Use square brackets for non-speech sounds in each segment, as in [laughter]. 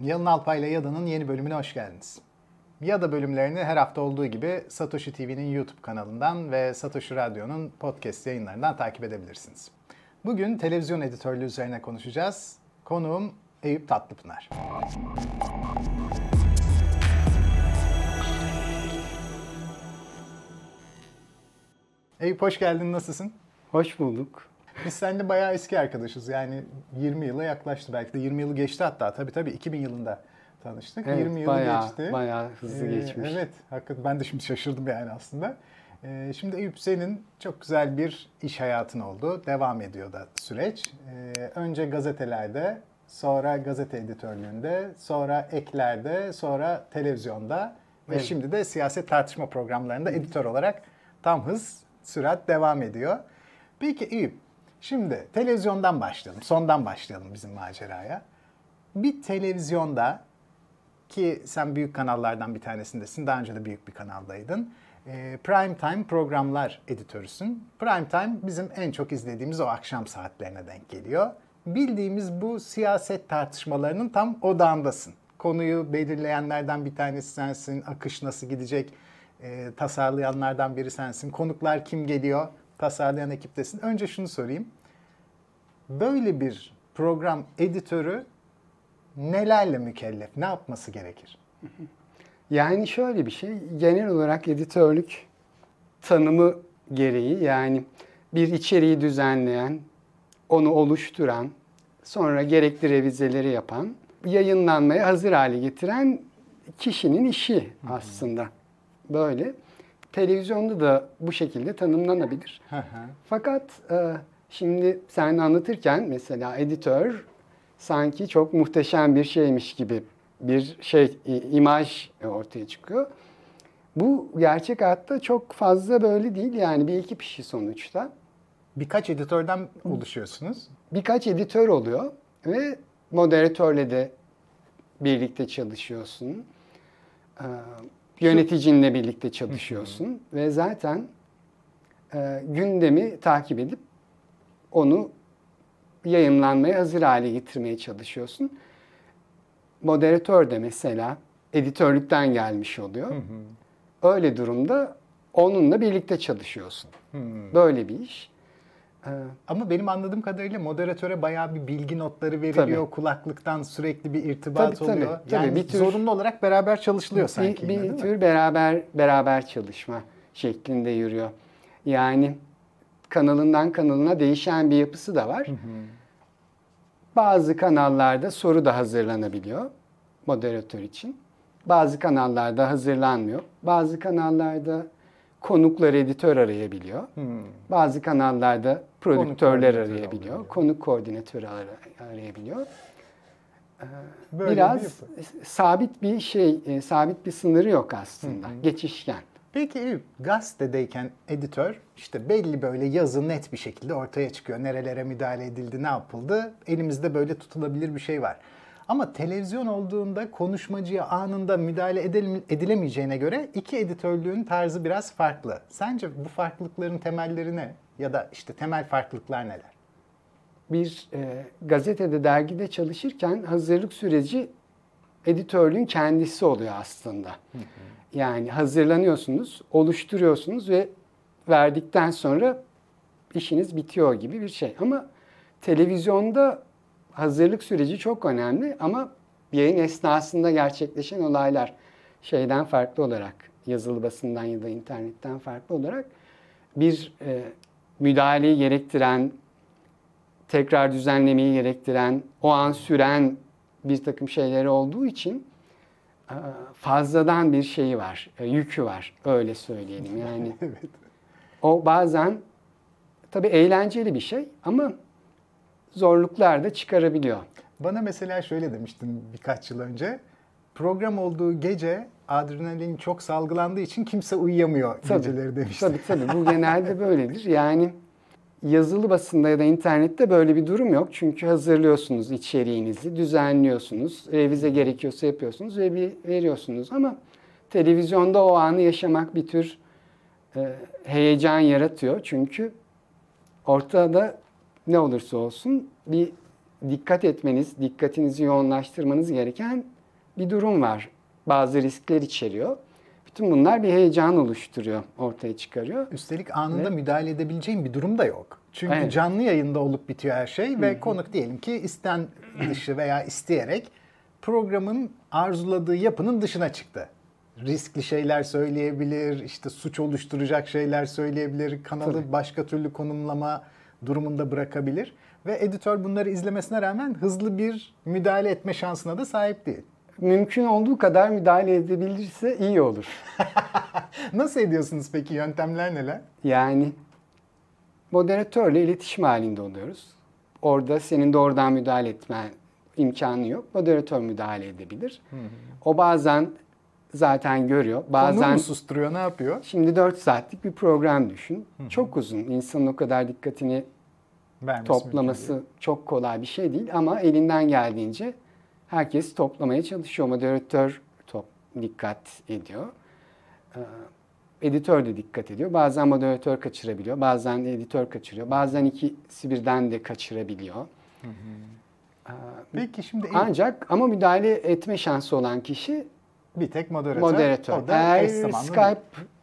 Yalın Alpay ile Yada'nın yeni bölümüne hoş geldiniz. Yada bölümlerini her hafta olduğu gibi Satoshi TV'nin YouTube kanalından ve Satoshi Radyo'nun podcast yayınlarından takip edebilirsiniz. Bugün televizyon editörlüğü üzerine konuşacağız. Konuğum Eyüp Tatlıpınar. Eyüp hoş geldin, nasılsın? Hoş bulduk. Biz seninle bayağı eski arkadaşız. Yani 20 yıla yaklaştı. Belki de 20 yılı geçti hatta. Tabii tabii 2000 yılında tanıştık. Evet, 20 yılı bayağı, geçti. Bayağı hızlı Ee, geçmiş. Evet, hakikaten ben de şimdi şaşırdım yani aslında. Ee, şimdi Eyüp senin çok güzel bir iş hayatın oldu. Devam ediyor da süreç. Ee, önce gazetelerde, sonra gazete editörlüğünde, sonra eklerde, sonra televizyonda ve Evet. şimdi de siyaset tartışma programlarında editör olarak tam hız, sürat devam ediyor. Peki Eyüp, şimdi televizyondan başlayalım, sondan başlayalım bizim maceraya. Bir televizyonda ki sen büyük kanallardan bir tanesindesin. Daha önce de büyük bir kanaldaydın. Ee, prime time programlar editörüsün. Prime time bizim en çok izlediğimiz o akşam saatlerine denk geliyor. Bildiğimiz bu siyaset tartışmalarının tam odağındasın. Konuyu belirleyenlerden bir tanesi sensin. Akış nasıl gidecek? Ee, tasarlayanlardan biri sensin. Konuklar kim geliyor? Tasarlayan ekiptesin. Önce şunu sorayım. Böyle bir program editörü nelerle mükellef? Ne yapması gerekir? Yani şöyle bir şey, genel olarak editörlük tanımı gereği yani bir içeriği düzenleyen, onu oluşturan, sonra gerekli revizeleri yapan, yayınlanmaya hazır hale getiren kişinin işi aslında. Böyle. Televizyonda da bu şekilde tanımlanabilir. Fakat e, şimdi sen anlatırken mesela editör sanki çok muhteşem bir şeymiş gibi bir şey imaj ortaya çıkıyor. Bu gerçek hayatta çok fazla böyle değil yani bir ekip işi sonuçta. Birkaç editörden oluşuyorsunuz. Birkaç editör oluyor ve moderatörle de birlikte çalışıyorsun. Yöneticinle birlikte çalışıyorsun ve zaten e, gündemi takip edip onu yayınlanmaya hazır hale getirmeye çalışıyorsun. Moderatör de mesela editörlükten gelmiş oluyor. Öyle durumda onunla birlikte çalışıyorsun. Böyle bir iş. Ama benim anladığım kadarıyla moderatöre bayağı bir bilgi notları veriliyor. Tabii. Kulaklıktan sürekli bir irtibat Tabii, oluyor. tabii. Yani Bir tür- zorunlu olarak beraber çalışılıyor bir, sanki. yine, bir mi? tür beraber beraber çalışma şeklinde yürüyor. Yani kanalından kanalına değişen bir yapısı da var. Bazı kanallarda soru da hazırlanabiliyor moderatör için. Bazı kanallarda hazırlanmıyor. Bazı kanallarda konuklar editör arayabiliyor. Bazı kanallarda prodüktörler koordinatör arayabiliyor. oluyor. Konuk koordinatörü ara- arayabiliyor. Böyle bir Biraz yapı. sabit bir şey, e, sabit bir sınırı yok aslında. Geçişken. Peki Eyüp, gazetedeyken editör işte belli böyle yazı net bir şekilde ortaya çıkıyor. Nerelere müdahale edildi, ne yapıldı? Elimizde böyle tutulabilir bir şey var. Ama televizyon olduğunda konuşmacıya anında müdahale edil- edilemeyeceğine göre iki editörlüğün tarzı biraz farklı. Sence bu farklılıkların temelleri ne? Ya da işte temel farklılıklar neler? Bir e, gazetede, dergide çalışırken hazırlık süreci editörlüğün kendisi oluyor aslında. Yani hazırlanıyorsunuz, oluşturuyorsunuz ve verdikten sonra işiniz bitiyor gibi bir şey. Ama televizyonda hazırlık süreci çok önemli ama yayın esnasında gerçekleşen olaylar şeyden farklı olarak, yazılı basından ya da internetten farklı olarak bir e, müdahaleyi gerektiren, tekrar düzenlemeyi gerektiren, o an süren bir takım şeyleri olduğu için e, fazladan bir şeyi var, e, yükü var öyle söyleyelim. Yani [laughs] Evet. o bazen tabii eğlenceli bir şey ama zorluklar da çıkarabiliyor. Bana mesela şöyle demiştin birkaç yıl önce. Program olduğu gece adrenalin çok salgılandığı için kimse uyuyamıyor geceleri demiştin. Tabii tabii bu genelde böyledir. Yani yazılı basında ya da internette böyle bir durum yok. Çünkü hazırlıyorsunuz içeriğinizi, düzenliyorsunuz, revize gerekiyorsa yapıyorsunuz ve bir veriyorsunuz. Ama televizyonda o anı yaşamak bir tür e, heyecan yaratıyor. Çünkü ortada ne olursa olsun bir dikkat etmeniz, dikkatinizi yoğunlaştırmanız gereken bir durum var. Bazı riskler içeriyor. Bütün bunlar bir heyecan oluşturuyor, ortaya çıkarıyor. Üstelik anında müdahale edebileceğin bir durum da yok. Çünkü Evet. canlı yayında olup bitiyor her şey ve konuk diyelim ki isten dışı veya isteyerek programın arzuladığı yapının dışına çıktı. Riskli şeyler söyleyebilir, işte suç oluşturacak şeyler söyleyebilir, kanalı Tabii. başka türlü konumlama durumunda bırakabilir ve editör bunları izlemesine rağmen hızlı bir müdahale etme şansına da sahip değil. Mümkün olduğu kadar müdahale edebilirse iyi olur. [laughs] Nasıl ediyorsunuz peki? Yöntemler neler? Yani moderatörle iletişim halinde oluyoruz. Orada senin doğrudan müdahale etmen imkanı yok. Moderatör müdahale edebilir. O bazen zaten görüyor. Konu Bazen mu susturuyor, ne yapıyor? şimdi 4 saatlik bir program düşün. Çok uzun. İnsanın o kadar dikkatini Vermesi toplaması çok kolay bir şey değil ama elinden geldiğince herkes toplamaya çalışıyor. Moderatör top, dikkat ediyor. Ee, editör de dikkat ediyor. Bazen moderatör kaçırabiliyor, bazen editör kaçırıyor. Bazen ikisi birden de kaçırabiliyor. Peki şimdi Ancak ama müdahale etme şansı olan kişi bir tek moderatör. moderatör. O da Eğer Skype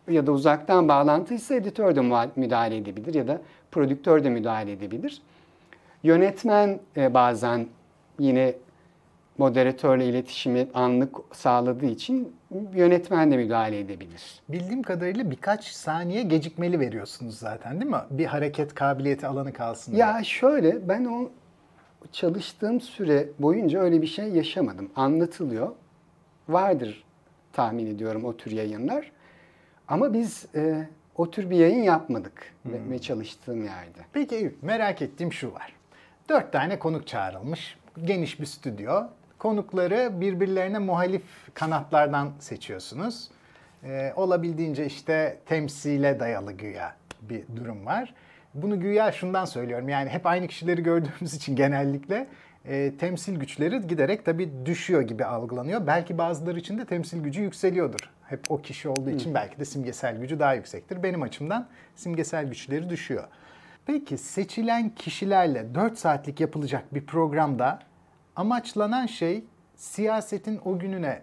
ya da uzaktan bağlantıysa editör de müdahale edebilir ya da prodüktör de müdahale edebilir. Yönetmen e, bazen yine moderatörle iletişimi anlık sağladığı için yönetmen de müdahale edebilir. Bildiğim kadarıyla birkaç saniye gecikmeli veriyorsunuz zaten değil mi? Bir hareket kabiliyeti alanı kalsın diye. Ya şöyle ben o çalıştığım süre boyunca öyle bir şey yaşamadım. Anlatılıyor. Vardır tahmin ediyorum o tür yayınlar. Ama biz e, o tür bir yayın yapmadık ve, ve çalıştığım yerde. Peki Eyüp, merak ettiğim şu var. Dört tane konuk çağrılmış. Geniş bir stüdyo. Konukları birbirlerine muhalif kanatlardan seçiyorsunuz. Ee, olabildiğince işte temsile dayalı güya bir durum var. Bunu güya şundan söylüyorum. Yani hep aynı kişileri gördüğümüz için genellikle e, temsil güçleri giderek tabii düşüyor gibi algılanıyor. Belki bazıları için de temsil gücü yükseliyordur. Hep o kişi olduğu için belki de simgesel gücü daha yüksektir. Benim açımdan simgesel güçleri düşüyor. Peki seçilen kişilerle 4 saatlik yapılacak bir programda amaçlanan şey siyasetin o gününe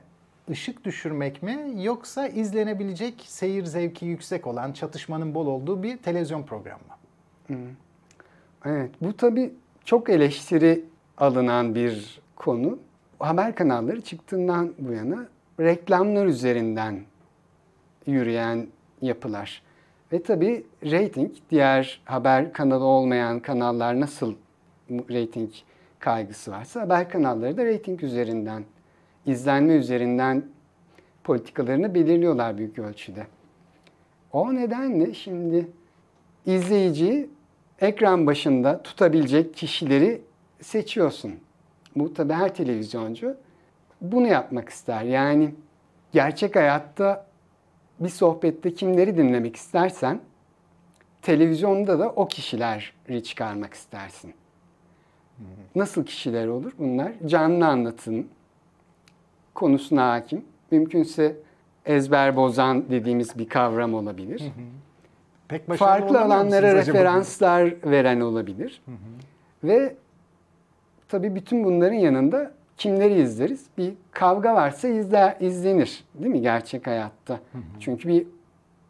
ışık düşürmek mi yoksa izlenebilecek seyir zevki yüksek olan çatışmanın bol olduğu bir televizyon programı mı? Evet, bu tabii çok eleştiri alınan bir konu. Haber kanalları çıktığından bu yana reklamlar üzerinden yürüyen yapılar. Ve tabii reyting, diğer haber kanalı olmayan kanallar nasıl reyting kaygısı varsa haber kanalları da reyting üzerinden, izlenme üzerinden politikalarını belirliyorlar büyük ölçüde. O nedenle şimdi izleyiciyi ekran başında tutabilecek kişileri seçiyorsun. Bu tabii her televizyoncu bunu yapmak ister. Yani gerçek hayatta bir sohbette kimleri dinlemek istersen televizyonda da o kişileri çıkarmak istersin. Nasıl kişiler olur bunlar? Canlı anlatım, konusuna hakim, mümkünse ezber bozan dediğimiz bir kavram olabilir. Pek Farklı alanlara musunuz acaba? referanslar veren olabilir. Ve tabii bütün bunların yanında kimleri izleriz? Bir kavga varsa izler, izlenir değil mi gerçek hayatta? Çünkü bir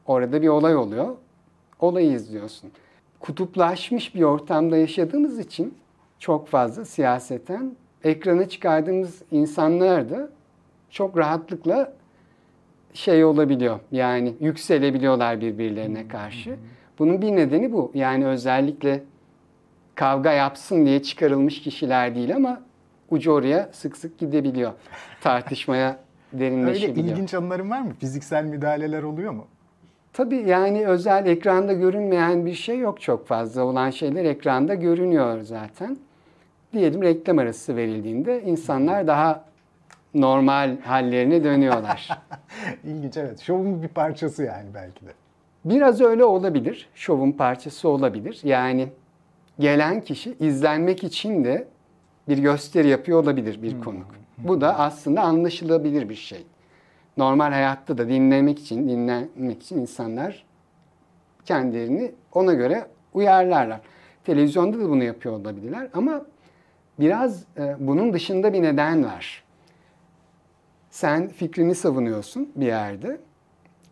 orada bir olay oluyor. Olayı izliyorsun. Kutuplaşmış bir ortamda yaşadığımız için çok fazla siyaseten ekrana çıkardığımız insanlar da çok rahatlıkla şey olabiliyor. Yani yükselebiliyorlar birbirlerine karşı. Bunun bir nedeni bu. Yani özellikle kavga yapsın diye çıkarılmış kişiler değil ama ucu oraya sık sık gidebiliyor. [laughs] Tartışmaya Öyle derinleşebiliyor. ilginç anıların var mı? Fiziksel müdahaleler oluyor mu? Tabii yani özel ekranda görünmeyen bir şey yok çok fazla. Olan şeyler ekranda görünüyor zaten. Diyelim reklam arası verildiğinde insanlar daha normal hallerine dönüyorlar. [laughs] İlginç evet. Şovun bir parçası yani belki de. Biraz öyle olabilir. Şovun parçası olabilir. Yani gelen kişi izlenmek için de bir gösteri yapıyor olabilir bir konuk. Bu da aslında anlaşılabilir bir şey. Normal hayatta da dinlemek için, dinlenmek için insanlar kendilerini ona göre uyarlarlar. Televizyonda da bunu yapıyor olabilirler ama biraz e, bunun dışında bir neden var. Sen fikrini savunuyorsun bir yerde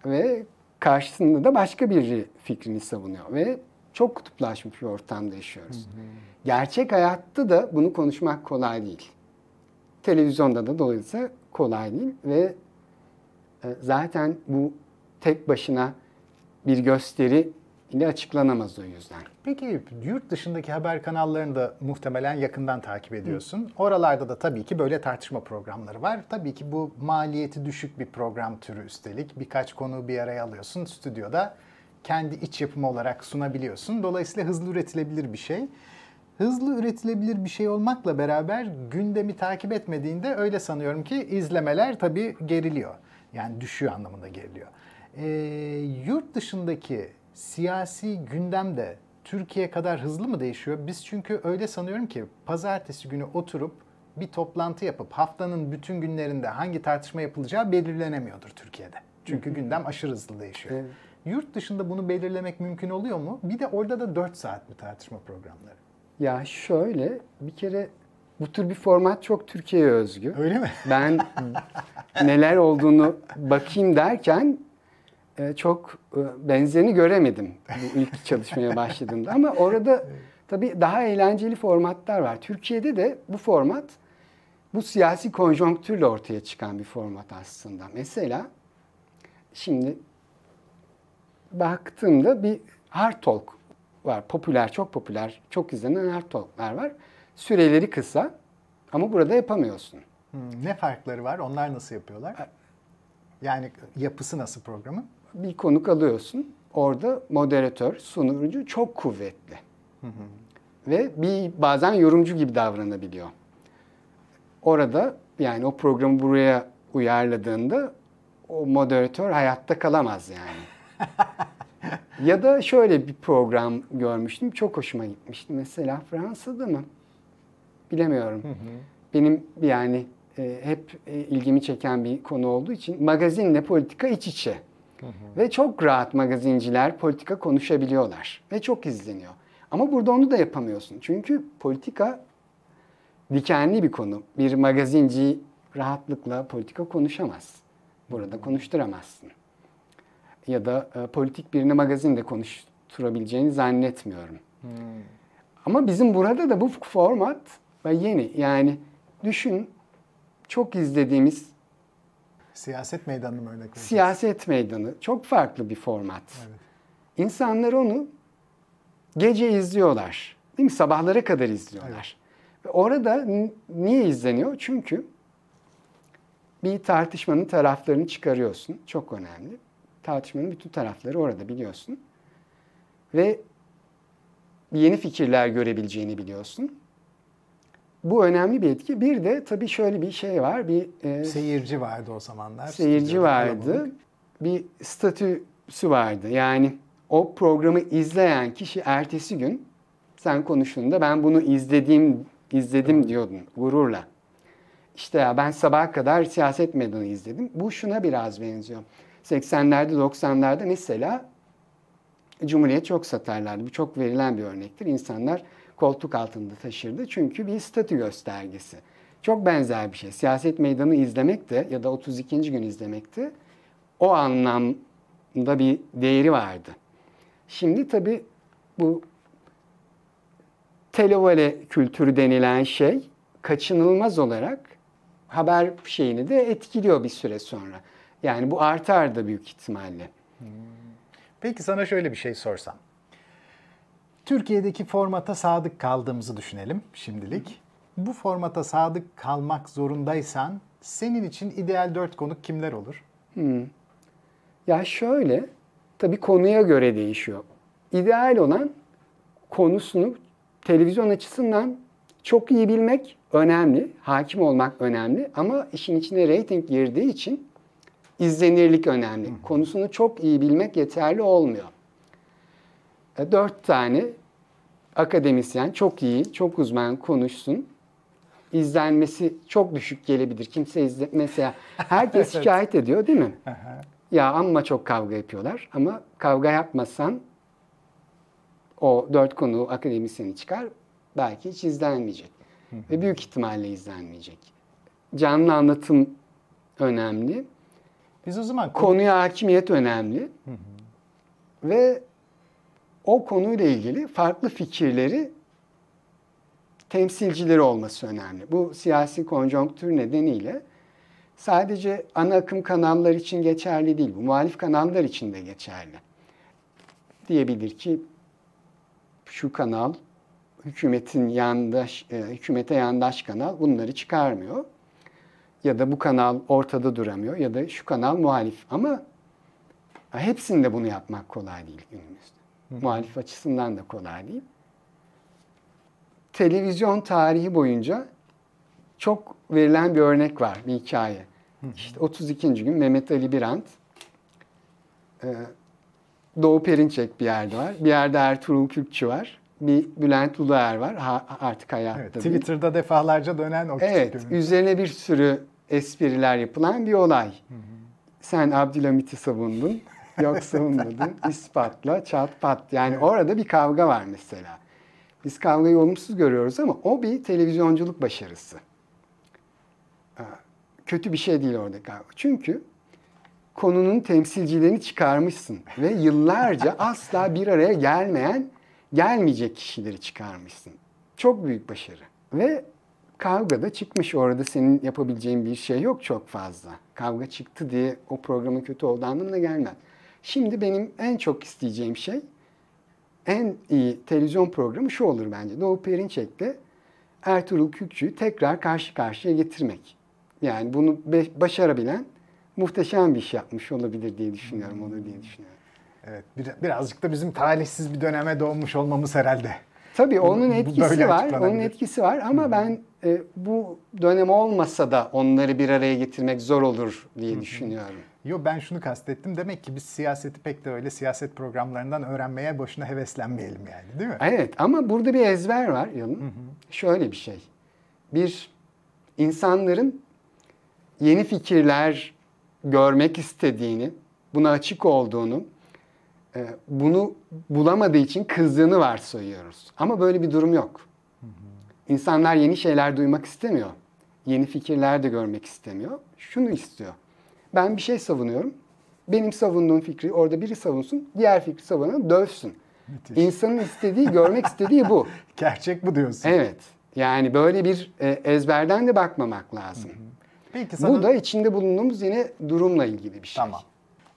ve karşısında da başka biri fikrini savunuyor ve çok kutuplaşmış bir ortamda yaşıyoruz. Hı hı. Gerçek hayatta da bunu konuşmak kolay değil. Televizyonda da dolayısıyla kolay değil ve e, zaten bu tek başına bir gösteri ile açıklanamaz o yüzden. Peki yurt dışındaki haber kanallarını da muhtemelen yakından takip ediyorsun. Hı. Oralarda da tabii ki böyle tartışma programları var. Tabii ki bu maliyeti düşük bir program türü üstelik. Birkaç konu bir araya alıyorsun stüdyoda. Kendi iç yapımı olarak sunabiliyorsun. Dolayısıyla hızlı üretilebilir bir şey. Hızlı üretilebilir bir şey olmakla beraber gündemi takip etmediğinde öyle sanıyorum ki izlemeler tabii geriliyor. Yani düşüyor anlamında geriliyor. Ee, yurt dışındaki siyasi gündem de Türkiye kadar hızlı mı değişiyor? Biz çünkü öyle sanıyorum ki pazartesi günü oturup bir toplantı yapıp haftanın bütün günlerinde hangi tartışma yapılacağı belirlenemiyordur Türkiye'de. Çünkü gündem aşırı hızlı değişiyor. Evet. Yurt dışında bunu belirlemek mümkün oluyor mu? Bir de orada da 4 saat mi tartışma programları? Ya şöyle bir kere bu tür bir format çok Türkiye'ye özgü. Öyle mi? [laughs] Ben neler olduğunu bakayım derken e, çok e, benzerini göremedim bu ilk çalışmaya [laughs] başladığımda. Ama orada tabii daha eğlenceli formatlar var. Türkiye'de de bu format bu siyasi konjonktürle ortaya çıkan bir format aslında. Mesela şimdi baktığımda bir hard talk var. Popüler, çok popüler, çok izlenen hard talklar var. Süreleri kısa ama burada yapamıyorsun. Hmm, ne farkları var? Onlar nasıl yapıyorlar? Yani yapısı nasıl programın? bir konuk alıyorsun. Orada moderatör, sunucu çok kuvvetli. Hı hı. Ve bir bazen yorumcu gibi davranabiliyor. Orada yani o programı buraya uyarladığında o moderatör hayatta kalamaz yani. [laughs] ya da şöyle bir program görmüştüm. Çok hoşuma gitmişti. Mesela Fransa'da mı? Bilemiyorum. Hı hı. Benim yani e, hep e, ilgimi çeken bir konu olduğu için magazinle politika iç içe. Hı hı. Ve çok rahat magazinciler politika konuşabiliyorlar ve çok izleniyor. Ama burada onu da yapamıyorsun. Çünkü politika dikenli bir konu. Bir magazinci rahatlıkla politika konuşamaz. Burada konuşturamazsın. Ya da e, politik birini magazinde konuşturabileceğini zannetmiyorum. Hmm. Ama bizim burada da bu format yeni. Yani düşün çok izlediğimiz Siyaset meydanı mı örnek veriyorsun? Siyaset meydanı. Çok farklı bir format. Evet. İnsanlar onu gece izliyorlar. Değil mi? Sabahlara kadar izliyorlar. Evet. Ve orada niye izleniyor? Çünkü bir tartışmanın taraflarını çıkarıyorsun. Çok önemli. Tartışmanın bütün tarafları orada biliyorsun. Ve yeni fikirler görebileceğini biliyorsun. Bu önemli bir etki. Bir de tabii şöyle bir şey var. Bir e, seyirci vardı o zamanlar. Seyirci vardı. Kalabalık. Bir statüsü vardı. Yani o programı izleyen kişi ertesi gün sen konuştuğunda ben bunu izlediğim izledim diyordun gururla. İşte ya ben sabaha kadar siyaset meydanı izledim. Bu şuna biraz benziyor. 80'lerde 90'larda mesela Cumhuriyet çok satarlardı. Bu çok verilen bir örnektir. İnsanlar koltuk altında taşırdı. Çünkü bir statü göstergesi. Çok benzer bir şey. Siyaset meydanı izlemek de ya da 32. gün izlemek de o anlamda bir değeri vardı. Şimdi tabii bu televole kültürü denilen şey kaçınılmaz olarak haber şeyini de etkiliyor bir süre sonra. Yani bu artar da büyük ihtimalle. Peki sana şöyle bir şey sorsam. Türkiye'deki formata sadık kaldığımızı düşünelim şimdilik. Bu formata sadık kalmak zorundaysan senin için ideal dört konuk kimler olur? Hmm. Ya şöyle, tabii konuya göre değişiyor. İdeal olan konusunu televizyon açısından çok iyi bilmek önemli, hakim olmak önemli ama işin içine reyting girdiği için izlenirlik önemli. Konusunu çok iyi bilmek yeterli olmuyor. E, dört tane akademisyen çok iyi, çok uzman konuşsun. İzlenmesi çok düşük gelebilir. Kimse izle mesela herkes [laughs] şikayet ediyor değil mi? ya amma çok kavga yapıyorlar ama kavga yapmasan o dört konu akademisyeni çıkar belki hiç izlenmeyecek. ve büyük ihtimalle izlenmeyecek. Canlı anlatım önemli. Biz o zaman Konuya hakimiyet önemli. Ve o konuyla ilgili farklı fikirleri temsilcileri olması önemli. Bu siyasi konjonktür nedeniyle sadece ana akım kanallar için geçerli değil. Bu muhalif kanallar için de geçerli. Diyebilir ki şu kanal hükümetin yandaş, e, hükümete yandaş kanal bunları çıkarmıyor. Ya da bu kanal ortada duramıyor ya da şu kanal muhalif. Ama hepsinde bunu yapmak kolay değil günümüzde. Muhalif açısından da kolay değil. Televizyon tarihi boyunca çok verilen bir örnek var, bir hikaye. İşte 32. gün Mehmet Ali Birant, e, Doğu Perinçek bir yerde var, bir yerde Ertuğrul Kürkçü var, bir Bülent Uluer var, ha, artık hayatta evet. Twitter'da defalarca dönen o Evet, görüntü. üzerine bir sürü espriler yapılan bir olay. Sen Abdülhamit'i savundun, [laughs] yok savunmadın, ispatla, çat pat. Yani orada bir kavga var mesela. Biz kavgayı olumsuz görüyoruz ama o bir televizyonculuk başarısı. Aa, Kötü bir şey değil orada kavga. Çünkü konunun temsilcilerini çıkarmışsın ve yıllarca [laughs] asla bir araya gelmeyen, gelmeyecek kişileri çıkarmışsın. Çok büyük başarı. Ve kavga da çıkmış. Orada senin yapabileceğin bir şey yok çok fazla. Kavga çıktı diye o programın kötü olduğu anlamına gelmez. Şimdi benim en çok isteyeceğim şey en iyi televizyon programı şu olur bence. Doğu Perinçek'le Ertuğrul Kürkçü'yü tekrar karşı karşıya getirmek. Yani bunu başarabilen muhteşem bir iş yapmış olabilir diye düşünüyorum, olur diye düşünüyorum. Evet, bir- birazcık da bizim talihsiz bir döneme doğmuş olmamız herhalde. Tabii onun etkisi böyle var, onun etkisi var ama ben e, bu dönem olmasa da onları bir araya getirmek zor olur diye düşünüyorum. Yo ben şunu kastettim. Demek ki biz siyaseti pek de öyle siyaset programlarından öğrenmeye boşuna heveslenmeyelim yani değil mi? Evet ama burada bir ezber var Yalın. Şöyle bir şey. Bir insanların yeni fikirler görmek istediğini, buna açık olduğunu, bunu bulamadığı için kızdığını varsayıyoruz. Ama böyle bir durum yok. İnsanlar yeni şeyler duymak istemiyor. Yeni fikirler de görmek istemiyor. Şunu istiyor. Ben bir şey savunuyorum. Benim savunduğum fikri orada biri savunsun, diğer fikri savunan dövsün. Müthiş. İnsanın istediği, görmek istediği bu. [laughs] Gerçek bu diyorsun. Evet. Yani böyle bir e, ezberden de bakmamak lazım. Peki sana... Bu da içinde bulunduğumuz yine durumla ilgili bir şey. Tamam.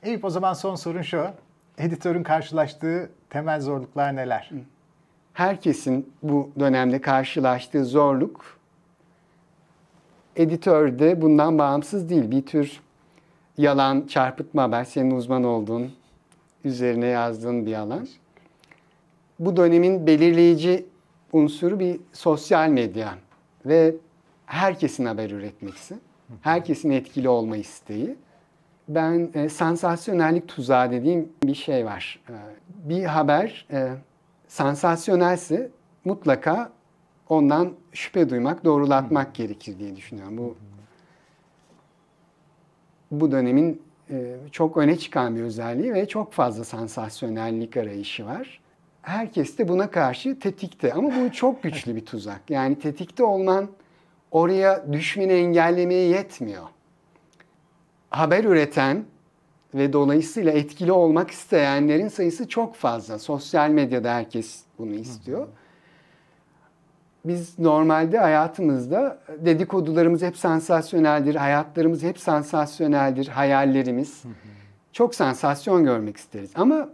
Eyüp o zaman son sorun şu. Editörün karşılaştığı temel zorluklar neler? Herkesin bu dönemde karşılaştığı zorluk editörde bundan bağımsız değil. Bir tür yalan, çarpıtma haber, senin uzman olduğun, üzerine yazdığın bir alan. Bu dönemin belirleyici unsuru bir sosyal medya ve herkesin haber üretmesi, herkesin etkili olma isteği. Ben e, sansasyonellik tuzağı dediğim bir şey var. E, bir haber e, sansasyonelse mutlaka ondan şüphe duymak, doğrulatmak gerekir diye düşünüyorum. Bu bu dönemin e, çok öne çıkan bir özelliği ve çok fazla sansasyonellik arayışı var. Herkes de buna karşı tetikte ama bu çok güçlü bir tuzak. Yani tetikte olman oraya düşmeni engellemeye yetmiyor. Haber üreten ve dolayısıyla etkili olmak isteyenlerin sayısı çok fazla. Sosyal medyada herkes bunu istiyor. Biz normalde hayatımızda dedikodularımız hep sansasyoneldir, hayatlarımız hep sansasyoneldir, hayallerimiz. Çok sansasyon görmek isteriz. Ama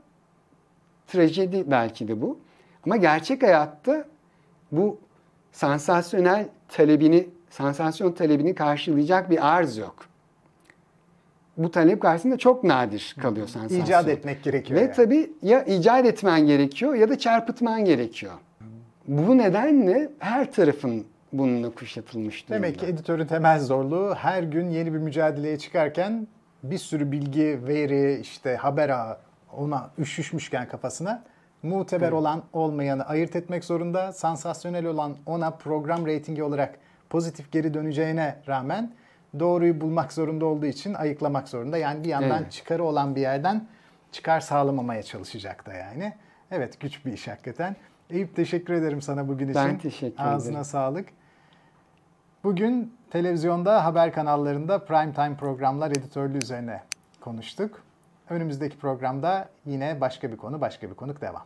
trajedi belki de bu. Ama gerçek hayatta bu sansasyonel talebini, sansasyon talebini karşılayacak bir arz yok. Bu talep karşısında çok nadir kalıyor sansasyon. İcat etmek gerekiyor. Ve yani. tabii ya icat etmen gerekiyor ya da çarpıtman gerekiyor. Bu nedenle her tarafın bununla kuşatılmış durumda. Demek ki editörün temel zorluğu her gün yeni bir mücadeleye çıkarken bir sürü bilgi, veri, işte haber ağı ona üşüşmüşken kafasına muteber olan olmayanı ayırt etmek zorunda. Sansasyonel olan ona program reytingi olarak pozitif geri döneceğine rağmen doğruyu bulmak zorunda olduğu için ayıklamak zorunda. Yani bir yandan Evet. çıkarı olan bir yerden çıkar sağlamamaya çalışacak da yani. Evet güç bir iş hakikaten. Eyüp teşekkür ederim sana bugün için. Ben teşekkür Ağzına ederim. sağlık. Bugün televizyonda, haber kanallarında prime time programlar editörlüğü üzerine konuştuk. Önümüzdeki programda yine başka bir konu, başka bir konuk devam.